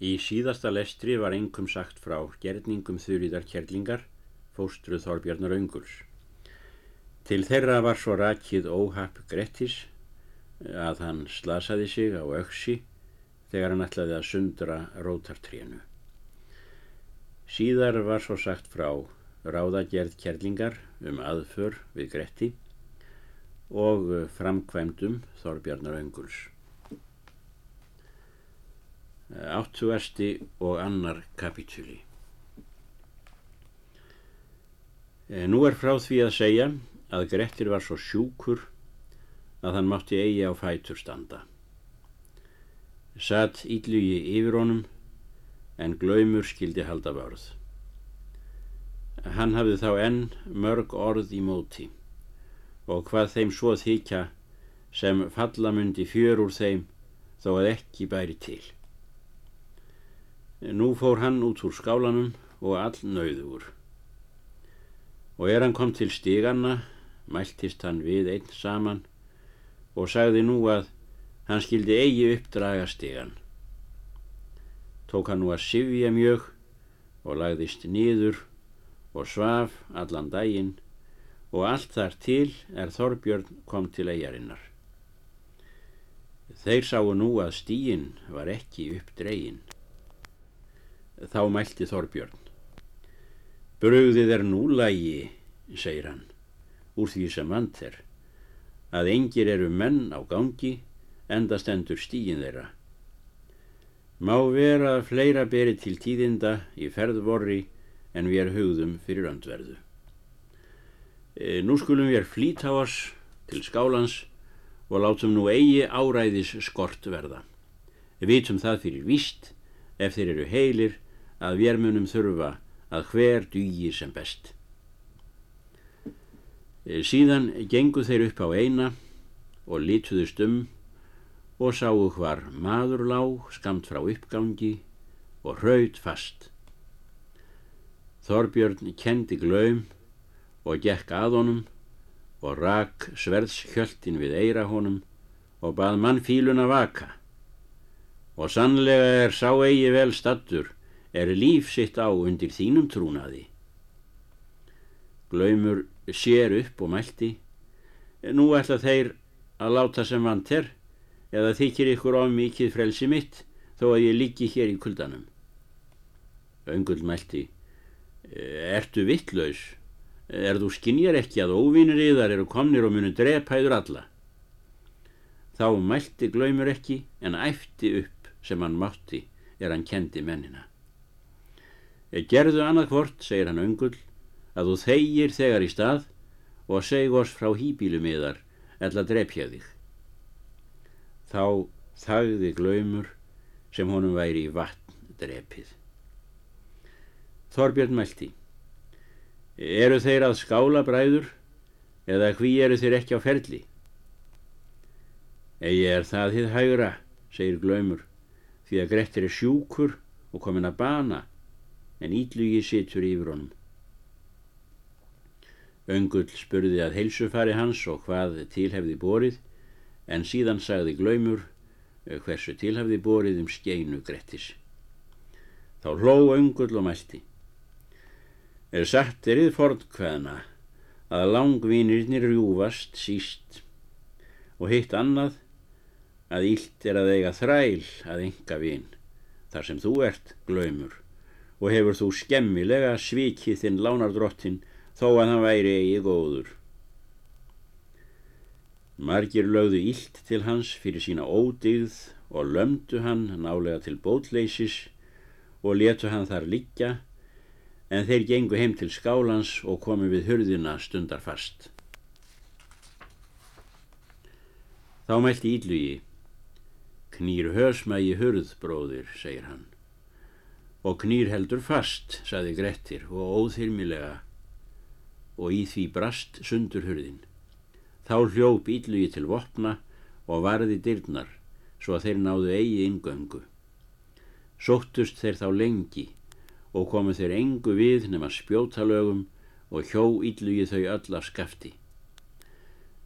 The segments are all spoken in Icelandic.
Í síðasta lestri var engum sagt frá gerningum þurriðar kjerlingar, fóstruð Þorbjarnar Önguls. Til þeirra var svo rakið óhapp Grettis að hann slasaði sig á auksi þegar hann ætlaði að sundra rótartrénu. Síðar var svo sagt frá ráðagerð kjerlingar um aðför við Gretti og framkvæmdum Þorbjarnar Önguls. Áttuasti og annar kapitúli. Eh, nú er frá því að segja að Grettir var svo sjúkur að hann mátti eigi á fætur standa. Satt íllugi yfir honum en glaumur skildi halda vörð. Hann hafði þá enn mörg orð í móti og hvað þeim svo þykja sem fallamundi fjör úr þeim þó að ekki bæri til. Nú fór hann út úr skálanum og all nauður. Og er hann kom til stíganna, mæltist hann við einn saman og sagði nú að hann skildi eigi uppdraga stígan. Tók hann nú að sifja mjög og lagðist nýður og svaf allan daginn og allt þar til er Þorbjörn kom til eigarinnar. Þeir sáu nú að stígin var ekki uppdregin. Þá mælti Þorbjörn. Bröðið er nú lægi, segir hann, úr því sem vant er, að engir eru menn á gangi, enda stendur stígin þeirra. Má vera að fleira beri til tíðinda í ferðvorri en við er hugðum fyrir öndverðu. E, nú skulum við er oss til skálans og látum nú eigi áræðis skort verða. Við vitum það fyrir víst ef þeir eru heilir að við munum þurfa að hver dugi sem best. Eh, síðan gengu þeir upp á eina og lituðust um og sáu hvar maður lág skamt frá uppgangi og hraut fast. Þorbjörn kendi glaum og gekk að honum og rak sverðskjöldin við eira honum og bað mann fílun að vaka. Og sannlega er sá eigi vel stattur er líf sitt á undir þínum trúnaði. Glaumur sér upp og mælti, nú ætla þeir að láta sem vant er, eða þykir ykkur á mikið frelsi mitt, þó að ég líki hér í kuldanum. Öngull mælti, ertu vittlaus, er þú skinjar ekki að óvinir yðar eru komnir og munu drepæður alla. Þá mælti glaumur ekki en æfti upp sem hann mátti er hann kendi mennina. Gerðu annað hvort, segir hann öngull, að þú þegir þegar í stað og seg oss frá hýbílum yðar eða drepja þig. Þá þagði glaumur sem honum væri í vatn drepið. Þorbjörn mælti. Eru þeir að skála bræður eða hví eru þeir ekki á ferli? Egi er það þið hægra, segir glaumur, því að Grettir er sjúkur og komin að bana en ídlugi situr yfir honum. Öngull spurði að heilsufari hans og hvað tilhefði borið, en síðan sagði glaumur eh, hversu tilhefði borið um skeinu Grettis. Þá hló öngull og mælti. Er satt erið fornkveðna að langvinirnir rjúfast síst og hitt annað að ílt er að eiga þræl að enga vin þar sem þú ert glaumur og hefur þú skemmilega svikið þinn lánardrottin þó að hann væri eigi góður. Margir lögðu ílt til hans fyrir sína ódigð og lömdu hann nálega til bótleysis og letu hann þar liggja en þeir gengu heim til skálans og komu við hurðina stundar fast. Þá mælti ídlugi, knýr hösmægi hurð, bróðir, segir hann og knýr heldur fast, saði Grettir og óþyrmilega og í því brast sundurhurðin. Þá hljóp íllugi til vopna og varði dyrnar svo að þeir náðu eigi ingöngu. Sóttust þeir þá lengi og komu þeir engu við nema spjótalögum og hjó íllugi þau öll af skafti.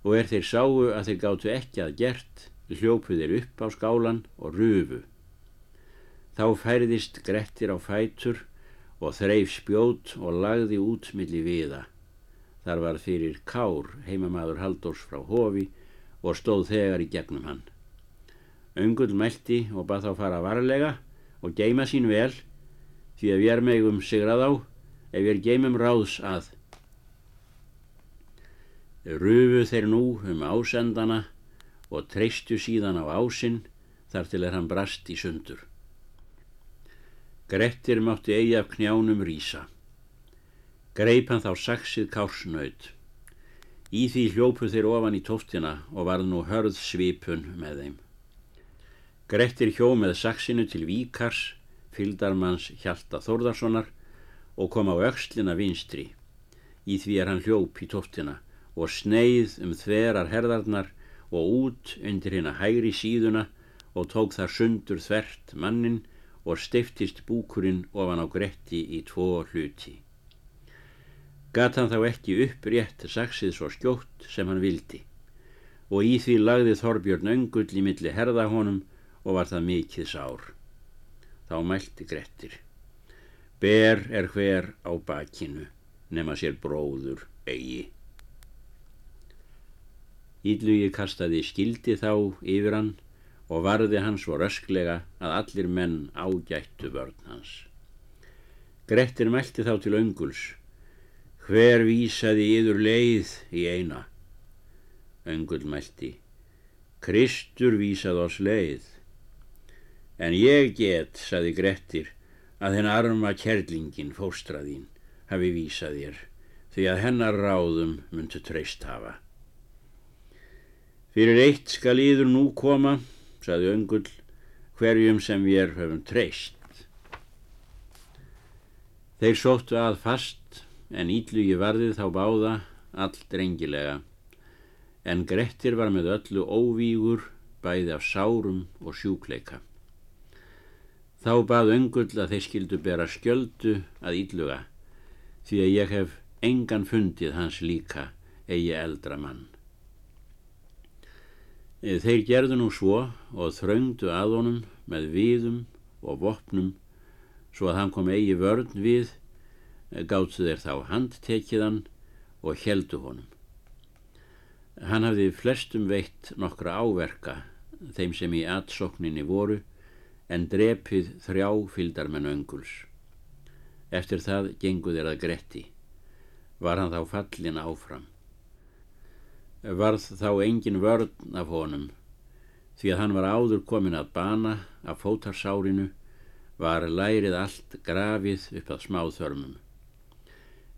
Og er þeir sáu að þeir gáttu ekki að gert, hljópu þeir upp á skálan og rufu. Þá færðist Grettir á fætur og þreif spjót og lagði út milli viða. Þar var fyrir Kár, heimamaður Haldórs frá Hofi og stóð þegar í gegnum hann. Öngull meldi og bað þá fara varlega og geima sín vel því að við erum eigum sigrað á ef við geimum ráðs að. Rufu þeir nú um ásendana og treystu síðan á ásinn þar til er hann brast í sundur. Grettir mátti eigi af knjánum rýsa. Greip hann þá saksið kársnaut. Í því hljópu þeir ofan í tóftina og varð nú hörð svipun með þeim. Grettir hjó með saksinu til víkars, fyldarmanns Hjalta Þórðarssonar og kom á aukslina vinstri. Í því er hann hljóp í tóftina og sneið um þverar herðarnar og út undir hérna hægri síðuna og tók þar sundur þvert mannin og stiftist búkurinn ofan á Gretti í tvo hluti. Gat hann þá ekki upprétt saksið svo skjótt sem hann vildi og í því lagði Þorbjörn öngull í milli herða honum og var það mikið sár. Þá mælti Grettir. Ber er hver á bakinu, nema sér bróður eigi. Ídlugi kastaði skildi þá yfir hann og varði hann svo rösklega að allir menn ágættu vörn hans. Grettir mælti þá til önguls. Hver vísaði yður leið í eina? Öngul mælti. Kristur vísað oss leið. En ég get, saði Grettir, að henn arma kærlingin fóstraðín hafi vísað þér því að hennar ráðum myndu treyst hafa. Fyrir eitt skal íður nú koma, saði öngull, hverjum sem við höfum treyst. Þeir sóttu að fast, en ídlugi varðið þá báða all drengilega, en Grettir var með öllu óvígur bæði af sárum og sjúkleika. Þá bað öngull að þeir skildu bera skjöldu að ídluga, því að ég hef engan fundið hans líka eigi eldra mann. Þeir gerðu nú svo og þraungdu að honum með viðum og vopnum svo að hann kom eigi vörn við, gáttu þeir þá handtekiðan og heldu honum. Hann hafði flestum veitt nokkra áverka þeim sem í atsokninni voru en drepið þrjá fyldarmenn önguls. Eftir það gengu þeir að gretti. Var hann þá fallin áfram varð þá engin vörn af honum því að hann var áður komin að bana af fótarsárinu var lærið allt grafið upp að smáþörmum.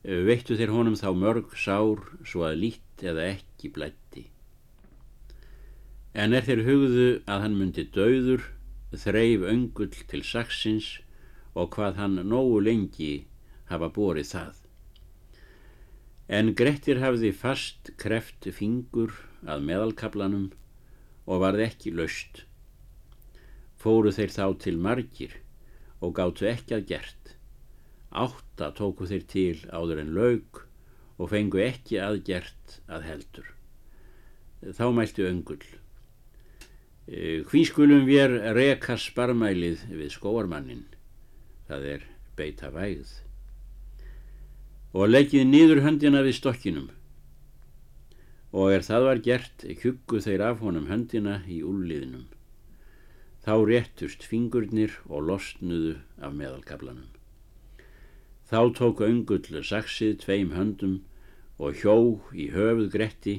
Veittu þeir honum þá mörg sár svo að lít eða ekki blætti en er þeir hugðu að hann myndi döður þreif öngull til saksins og hvað hann nógu lengi hafa borið það En Grettir hafði fast kreft fingur að meðalkablanum og varð ekki löst. Fóru þeir þá til margir og gáttu ekki að gert. Átta tóku þeir til áður en laug og fengu ekki að gert að heldur. Þá mæltu öngull. E, hví skulum við reka sparmælið við skóarmannin? Það er beita vægð og leggið nýður höndina við stokkinum. Og er það var gert kjuggu þeir af honum höndina í úlliðinum þá réttust fingurnir og losnuðu af meðalkablanum þá tók öngull saksið tveim höndum og hjó í höfuð gretti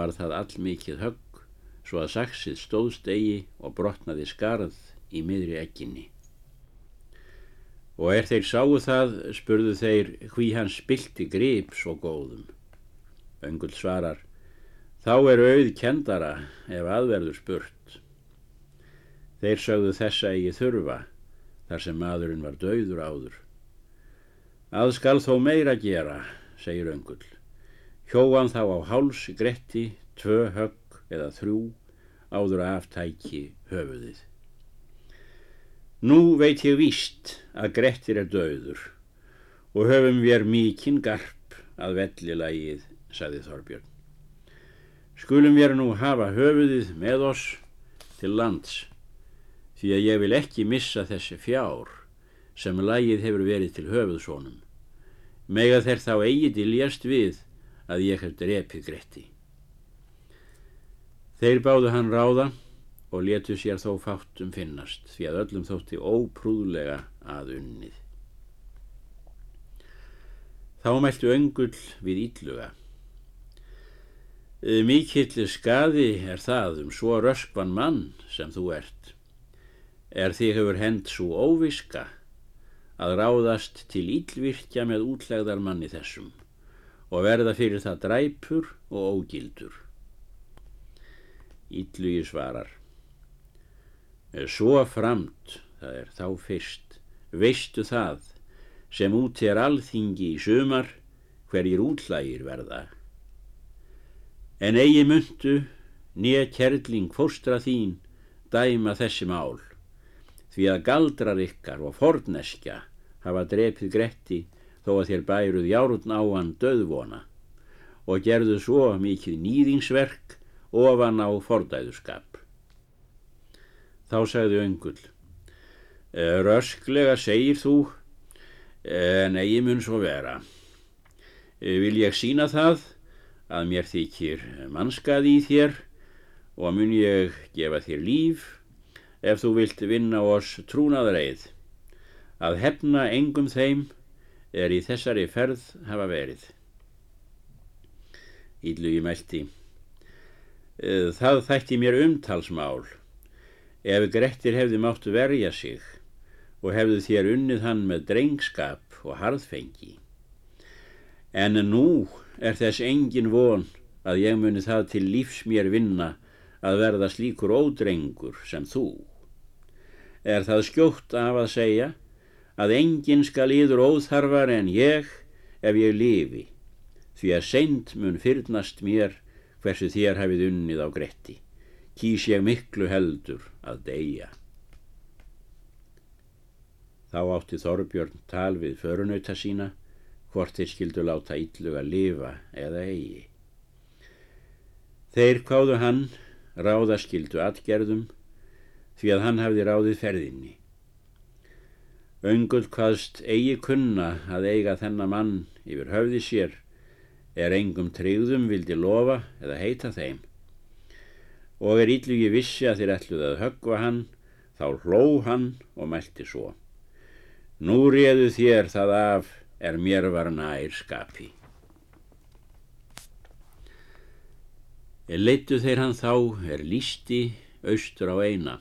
var það allmikið högg svo að saksið stóðst eigi og brotnaði skarð í miðri ekkinni og er þeir sáu það spurðu þeir hví hann spilti grip svo góðum. Öngul svarar, þá er auð kendara ef aðverður spurt. Þeir sögðu þessa eigi þurfa, þar sem maðurinn var döður áður. Að skal þó meira gera, segir öngul. Hjóan þá á háls gretti, tvö högg eða þrjú áður aftæki höfuðið. Nú veit ég víst að Grettir er döður og höfum við mikinn garp að vellilagið, saði Þorbjörn. Skulum við nú hafa höfuðið með oss til lands, því að ég vil ekki missa þessi fjár sem lægið hefur verið til höfuðsónum. Mega þeir þá eigi diljast við að ég hef drepið Gretti. Þeir báðu hann ráða og letu sér þó fátum finnast því að öllum þótti óprúðlega að unnið. Þá mæltu öngull við ílluga. Mikill skadi er það um svo röskvan mann sem þú ert. Er þig hefur hend svo óviska að ráðast til ílvirkja með útlegðar manni þessum og verða fyrir það dræpur og ógildur. Íllugi svarar. Svo framt, það er þá fyrst, veistu það sem út er alþingi í sumar hverjir útlægir verða. En eigi myndu nýja kerling fóstra þín dæma þessi mál því að galdrar ykkar og forneskja hafa drepið gretti þó að þér bæruð járun á hann döðvona og gerðu svo mikið nýðingsverk ofan á fordæðuskap. Þá sagði öngull, rösklega segir þú en eigi mun svo vera. Vil ég sína það að mér þykir mannskaði í þér og mun ég gefa þér líf ef þú vilt vinna oss trúnaðreið. Að hefna engum þeim er í þessari ferð hafa verið. Ídlugi mælti. Það þætti mér umtalsmál ef Grettir hefði máttu verja sig og hefðu þér unnið hann með drengskap og harðfengi. En nú er þess engin von að ég muni það til lífs mér vinna að verða slíkur ódrengur sem þú. Er það skjótt af að segja að engin skal íður óþarfar en ég ef ég lifi, því að seint mun fyrnast mér hversu þér hafið unnið á Gretti, kýs ég miklu heldur að deyja. Þá átti Þorbjörn tal við förunauta sína, hvort þeir skildu láta ylluga lifa eða eigi. Þeir kváðu hann ráða skildu atgerðum því að hann hafði ráðið ferðinni. Öngull hvaðst eigi kunna að eiga þennan mann yfir höfði sér er engum tryggðum vildi lofa eða heita þeim. Og er yllugi vissi að þeir ætluð að höggva hann, þá hló hann og mælti svo. Nú réðu þér það af er mér var nær skapi. Leittu þeir hann þá er lísti austur á eina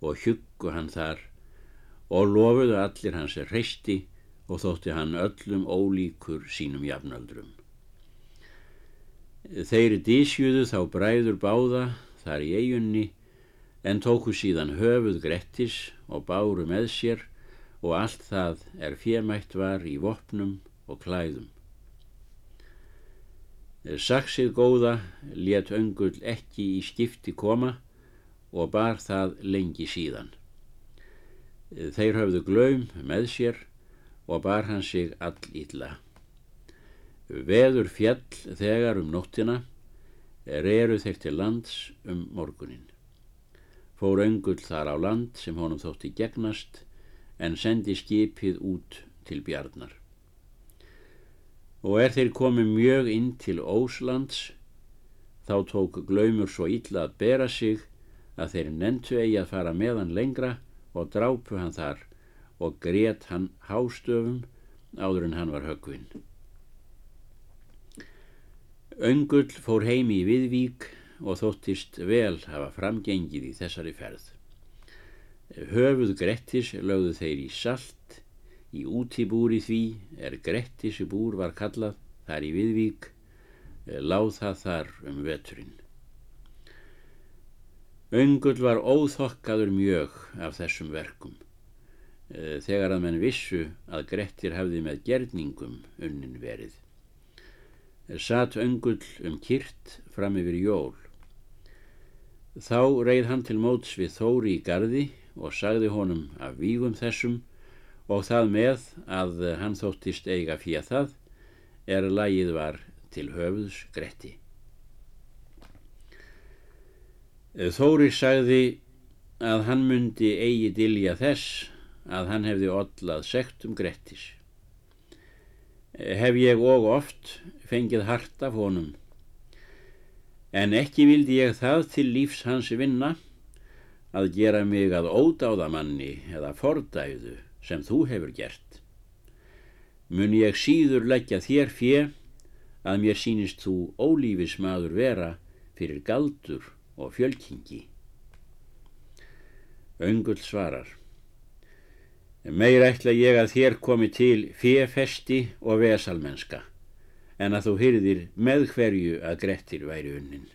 og hjuggu hann þar og lofuðu allir hans er hreisti og þótti hann öllum ólíkur sínum jafnöldrum. Þeir dísjuðu þá bræður báða þar í eigunni en tóku síðan höfuð Grettis og báru með sér og allt það er fjemætt var í vopnum og klæðum. Saksið góða let öngull ekki í skipti koma og bar það lengi síðan. Þeir höfðu glaum með sér og bar hann sig all illa. Veður fjall þegar um nóttina er eru þeir til lands um morgunin. Fór öngull þar á land sem honum þótti gegnast en sendi skipið út til bjarnar. Og er þeir komið mjög inn til Óslands, þá tók glaumur svo illa að bera sig að þeir nentu eigi að fara með hann lengra og drápu hann þar og grét hann hástöfum áður en hann var högvinn. Öngull fór heimi í Viðvík og þóttist vel hafa framgengið í þessari ferð. Höfuð Grettis lögðu þeir í salt, í útibúri því er Grettis búr var kallað, þar í Viðvík, láð það þar um veturinn. Öngull var óþokkaður mjög af þessum verkum, eh, þegar að menn vissu að Grettir hafði með gerningum unnin verið. Satt öngull um kyrt fram yfir jól. Þá reið hann til móts við Þóri í gardi og sagði honum af vígum þessum og það með að hann þóttist eiga fyrir það er lagið var til höfuðs Gretti. Þóri sagði að hann myndi eigi dilja þess að hann hefði odlað sektum Grettis. Hef ég og oft fengið hart af honum, en ekki vildi ég það til lífs hans vinna að gera mig að ódáðamanni eða fordæðu sem þú hefur gert. Mun ég síður leggja þér fjö að mér sínist þú ólífis maður vera fyrir galdur og fjölkingi. Öngull svarar. Meir ætla ég að þér komi til fjefesti og vesalmenska en að þú hyrðir með hverju að Grettir væri unnin.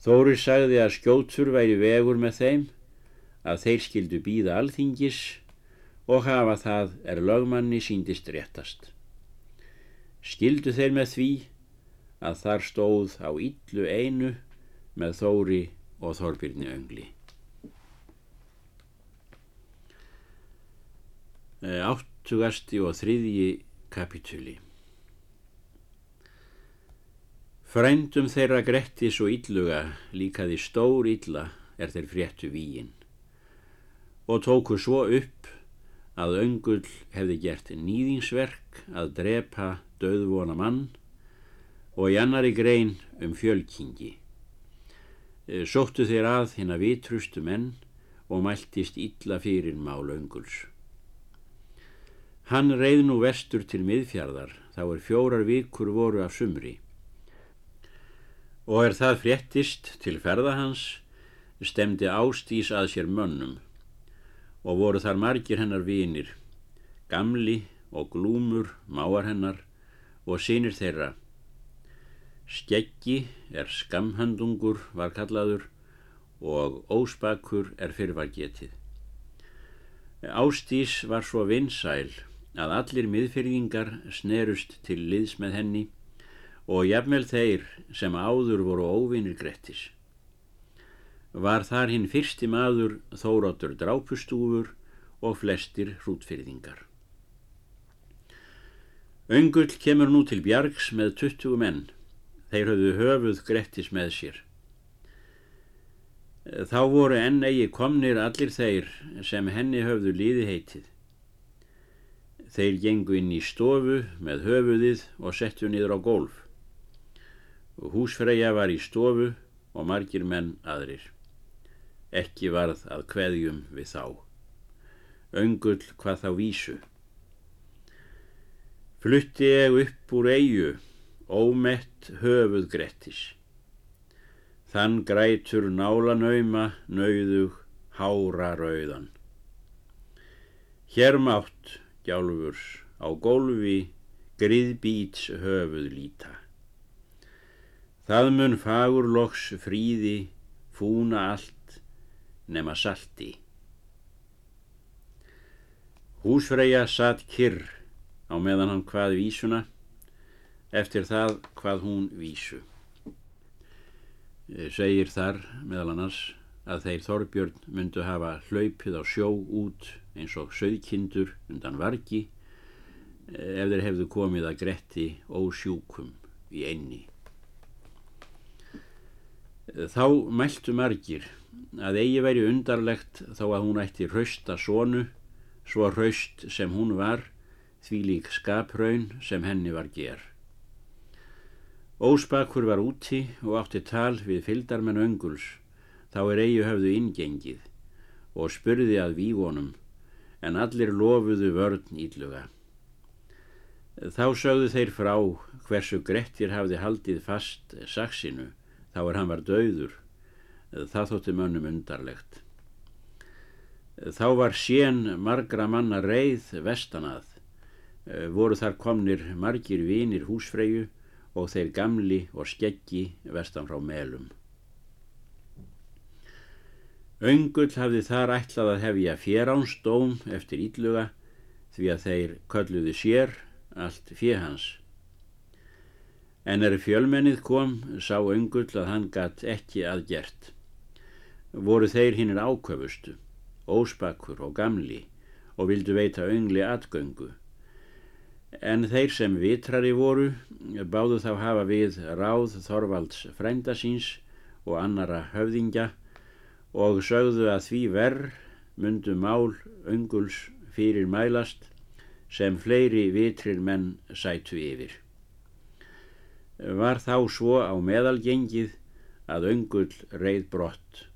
Þóri sagði að skjótsur væri vegur með þeim, að þeir skildu býða alþingis og hafa það er lögmanni síndist réttast. Skildu þeir með því að þar stóð á yllu einu með Þóri og Þorbirni öngli. Áttugasti og þriðji kapituli Frændum þeirra Grettis og Ylluga líkaði stór illa er þeir fréttu víin og tóku svo upp að öngull hefði gert nýðingsverk að drepa döðvona mann og í annari grein um fjölkingi. Sóttu þeir að hinn að vitrustu menn og mæltist illa fyrir mál önguls. Hann reið nú vestur til miðfjardar, þá er fjórar vikur voru af sumri. Og er það fréttist til ferða hans, stemdi ástís að sér mönnum og voru þar margir hennar vinir, gamli og glúmur máar hennar og sínir þeirra. Skeggi er skamhandungur var kallaður og óspakur er fyrvar getið. Ástís var svo vinsæl að allir miðfyrðingar snerust til liðs með henni og jafnvel þeir sem áður voru óvinir Grettis. Var þar hinn fyrsti maður þóróttur drápustúfur og flestir hrútfyrðingar. Öngull kemur nú til bjargs með 20 menn. Þeir höfðu höfuð Grettis með sér. Þá voru enn eigi komnir allir þeir sem henni höfðu líði heitið. Þeir gengu inn í stofu með höfuðið og settu niður á gólf. Húsfreyja var í stofu og margir menn aðrir. Ekki varð að kveðjum við þá. Öngull hvað þá vísu. Flutti ég upp úr eigu, ómett höfuð Grettis. Þann grætur nálanöyma, nöyðug, hára rauðan. Hér mátt gjálfurs á gólfi griðbíts höfuð líta. Það mun fagur loks fríði fúna allt nema salti. Húsfreyja satt kyrr á meðan hann hvað vísuna, eftir það hvað hún vísu. Segir þar meðal annars að þeir Þorbjörn myndu hafa hlaupið á sjó út eins og söðkindur undan vargi ef þeir hefðu komið að gretti ósjúkum í einni. Þá mæltu margir að eigi veri undarlegt þó að hún ætti hrausta sonu, svo hraust sem hún var, því lík skapraun sem henni var ger. Óspakur var úti og átti tal við fyldarmenn önguls, þá er eigi höfðu ingengið og spurði að vígonum en allir lofuðu vörn ílluga. Þá sögðu þeir frá hversu Grettir hafði haldið fast saksinu þá er hann var döður, það þótti mönnum undarlegt. Þá var sén margra manna reið vestanað, voru þar komnir margir vinir húsfreyju og þeir gamli og skeggi vestan frá melum. Öngull hafði þar ætlað að hefja fjeránsdóm eftir ílluga því að þeir kölluði sér allt fjehans. En er fjölmennið kom, sá öngull að hann gatt ekki aðgert. Voru þeir hinnir áköfustu, óspakur og gamli og vildu veita öngli atgöngu. En þeir sem vitrari voru báðu þá hafa við ráð Þorvalds frænda síns og annara höfðingja og sögðu að því verð mundu mál önguls fyrir mælast sem fleiri vitrir menn sætu yfir. Var þá svo á meðalgengið að öngull reið brott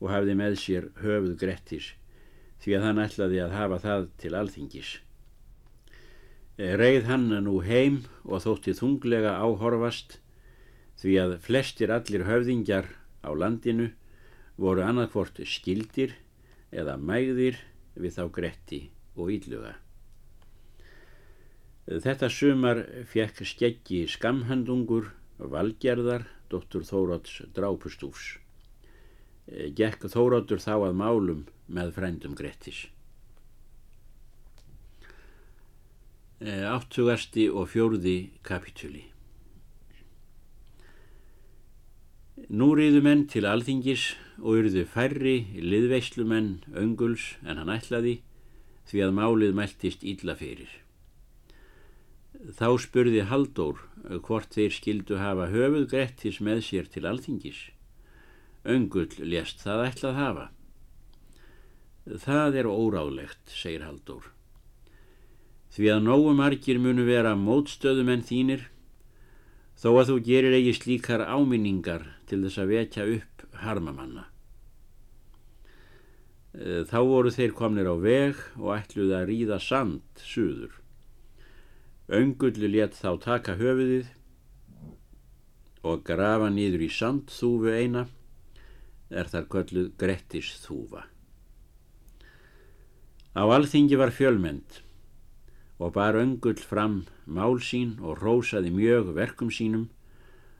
og hafði með sér höfuð Grettis því að hann ætlaði að hafa það til alþingis. Reið hann nú heim og þótti þunglega áhorfast því að flestir allir höfðingjar á landinu voru annarkvort skildir eða mægðir við þá Gretti og Ílluga. Þetta sumar fekk skeggi skamhandungur valgerðar dóttur Þóróts drápustúfs. Gekk Þóróttur þá að málum með frændum Grettis. Áttugasti og fjórði kapitúli Nú riðu menn til alþingis og yrðu færri liðveislumenn önguls en hann ætlaði því að málið mæltist ílla fyrir. Þá spurði Haldór hvort þeir skildu hafa höfuð Grettis með sér til alþingis. Öngull lést það ætlað hafa. Það er óráðlegt, segir Haldór. Því að nógu margir munu vera mótstöðumenn þínir þó að þú gerir eigi slíkar áminningar til þess að vekja upp harmamanna. Eh, þá voru þeir komnir á veg og ætluði að ríða sand suður. Öngulli let þá taka höfuðið og grafa nýður í sandþúfu eina, er þar kölluð Grettis þúfa. Á alþingi var fjölmend og bar öngull fram mál sín og rósaði mjög verkum sínum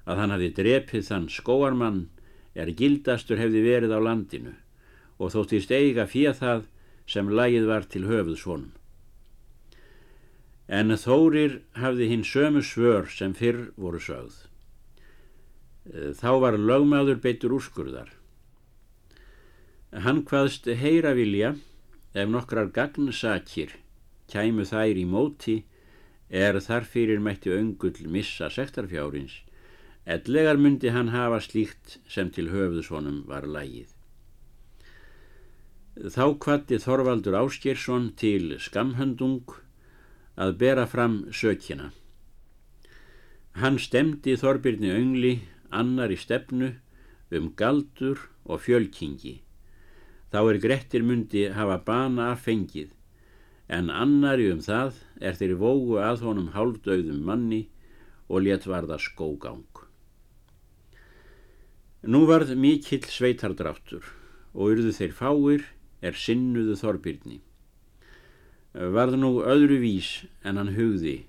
að hann hafi drepið þann skóarmann er gildastur hefði verið á landinu og þóttist eiga fyrir það sem lagið var til höfuð svonum. En Þórir hafði hinn sömu svör sem fyrr voru sögð. Þá var lögmaður beitur úrskurðar. Hann hvaðst heyra vilja ef nokkrar gagnsakir kæmu þær í móti er þarfyrir mætti öngull missa sektarfjárins ellegar myndi hann hafa slíkt sem til höfuðsvonum var lægið. Þá kvatti Þorvaldur Áskjersson til skamhöndung að bera fram sökjina. Hann stemdi Þorbirni öngli annar í stefnu um galdur og fjölkingi. Þá er Grettir myndi hafa bana af fengið en annari um það er þeirri vógu að honum hálfdauðum manni og let varða skógang. Nú varð mikill sveitardráttur og yrðu þeir fáir er sinnuðu Þorbirni. Varð nú öðru vís en hann hugði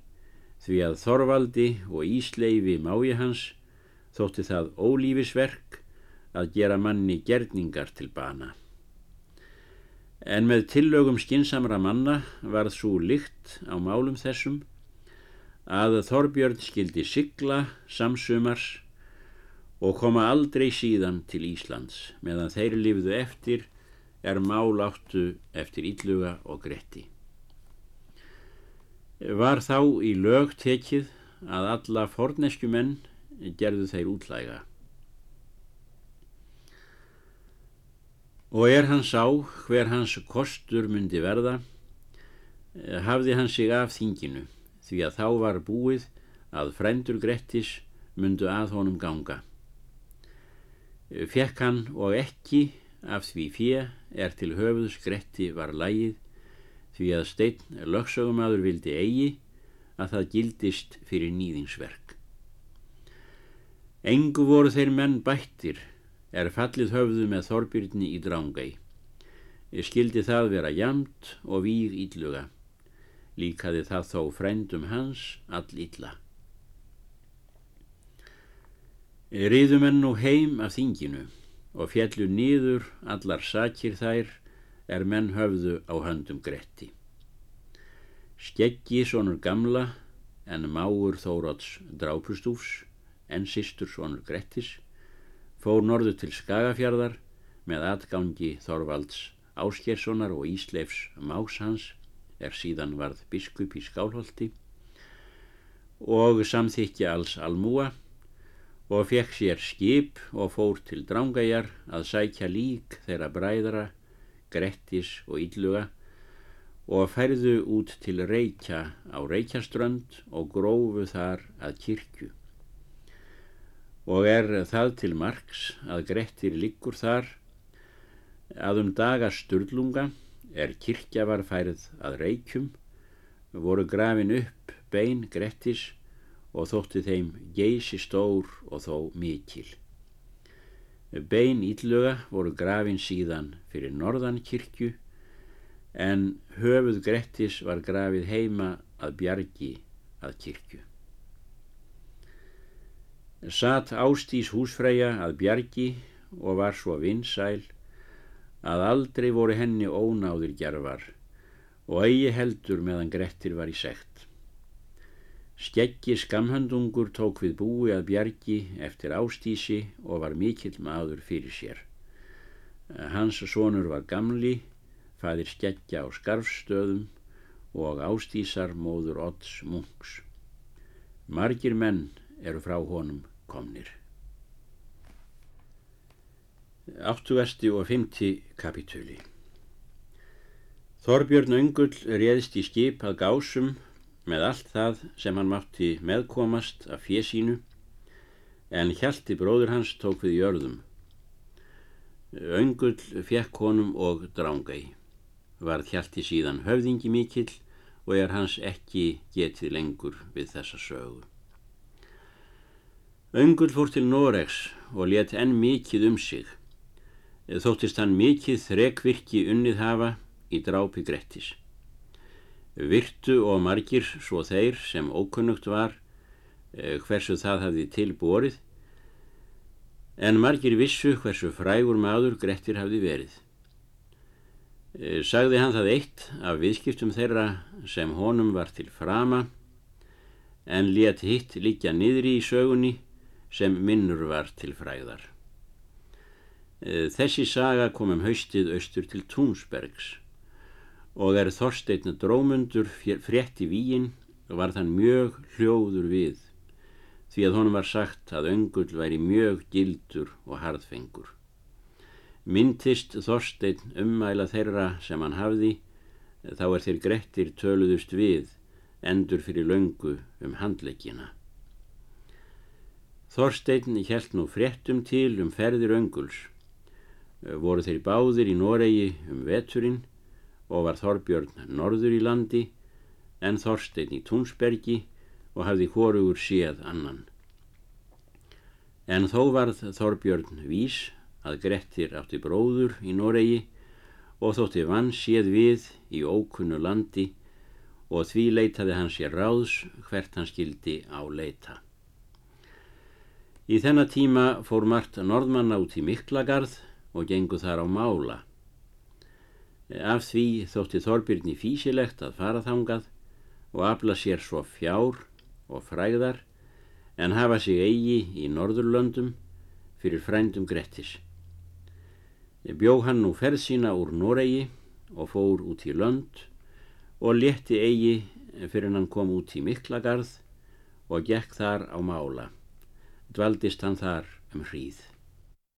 því að Þorvaldi og Ísleifi mái hans þótti það ólífisverk að gera manni gerningar til bana. En með tillögum skinsamra manna varð svo lykt á málum þessum að Þorbjörn skildi sigla samsumars og koma aldrei síðan til Íslands meðan þeir lifðu eftir er mál áttu eftir Ílluga og Gretti. Var þá í lög tekið að alla forneskjumenn gerðu þeir útlæga. Og er hann sá hver hans kostur myndi verða eh, hafði hann sig af þinginu því að þá var búið að frændur Grettis myndu að honum ganga. Eh, fekk hann og ekki af því fjö er til höfuðs Gretti var lægið því að steinn lögsögumadur vildi eigi að það gildist fyrir nýðingsverk engu voru þeir menn bættir er fallið höfðu með Þorbyrni í drángæ. Skildi það vera jamt og víg ílluga. Líkaði það þó frændum hans all illa. Riðum enn nú heim af þinginu og fjallu nýður allar sakir þær er menn höfðu á höndum Gretti. Skeggi sonur gamla en máur Þóróts drápustúfs en sístur sonur Grettis fór norðu til Skagafjörðar með atgangi Þorvalds Áskerssonar og Ísleifs Más hans er síðan varð biskup í Skálholti og samþykja alls almúa og fekk sér skip og fór til drángajar að sækja lík þeirra bræðra, Grettis og Ílluga og færðu út til Reykja á Reykjaströnd og grófu þar að kirkju. Og er það til margs að Grettir liggur þar að um daga Sturlunga er kirkja var færð að Reykjum voru grafin upp bein Grettis og þótti þeim geysi stór og þó mikil. Bein íllöga voru grafin síðan fyrir norðan kirkju en höfuð Grettis var grafið heima að bjargi að kirkju. Satt ástís húsfreyja að bjargi og var svo vinsæl að aldrei voru henni ónáður gerfar og eigi heldur meðan Grettir var í sekt. Skeggi skamhöndungur tók við búi að bjargi eftir ástísi og var mikill maður fyrir sér. Hans sonur var gamli, fæðir skeggja á skarfstöðum og ástísar móður odds munks. Margir menn eru frá honum komnir. 80. og 50. kapitúli Þorbjörn Öngull réðist í skip að gásum með allt það sem hann mátti meðkomast af fjesínu en Hjalti bróður hans tók við jörðum. Öngull fekk honum og drángægi. Varð Hjalti síðan höfðingi mikill og er hans ekki getið lengur við þessa sögu. Öngull fór til Noregs og let enn mikið um sig. Þóttist hann mikið þrekvirki unnið hafa í drápi Grettis. Virtu og margir svo þeir sem ókunnugt var eh, hversu það hafði tilborið en margir vissu hversu frægur maður Grettir hafði verið. Eh, sagði hann það eitt af viðskiptum þeirra sem honum var til frama en let hitt líka niðri í sögunni sem minnur var til fræðar. Eh, þessi saga kom um haustið austur til Túnsbergs og er Þorstein drómundur frétt í víin og var þann mjög hljóður við því að honum var sagt að öngull væri mjög gildur og harðfengur. Myntist Þorstein ummæla þeirra sem hann hafði þá er þeir grettir töluðust við endur fyrir löngu um handleggina. Þorstein hjælt nú fréttum til um ferðir önguls. Voru þeir báðir í Noregi um veturinn og var Þorbjörn norður í landi en Þorstein í Túnsbergi og hafði hórugur séð annan. En þó varð Þorbjörn vís að Grettir átti bróður í Noregi og þótti vann séð við í ókunnu landi og því leitaði hann sér ráðs hvert hann skildi á leita. Í þennan tíma fór Marta Norðmann át í Miklagarð og gengu þar á mála. Af því þótti Þorbirni físilegt að fara þangað og afla sér svo fjár og fræðar en hafa sig eigi í Norðurlöndum fyrir frændum Grettis. Bjó hann nú ferð sína úr Noregi og fór út í lönd og leti eigi fyrir hann kom út í Miklagarð og gekk þar á mála. Dvaldist hann þar um hríð.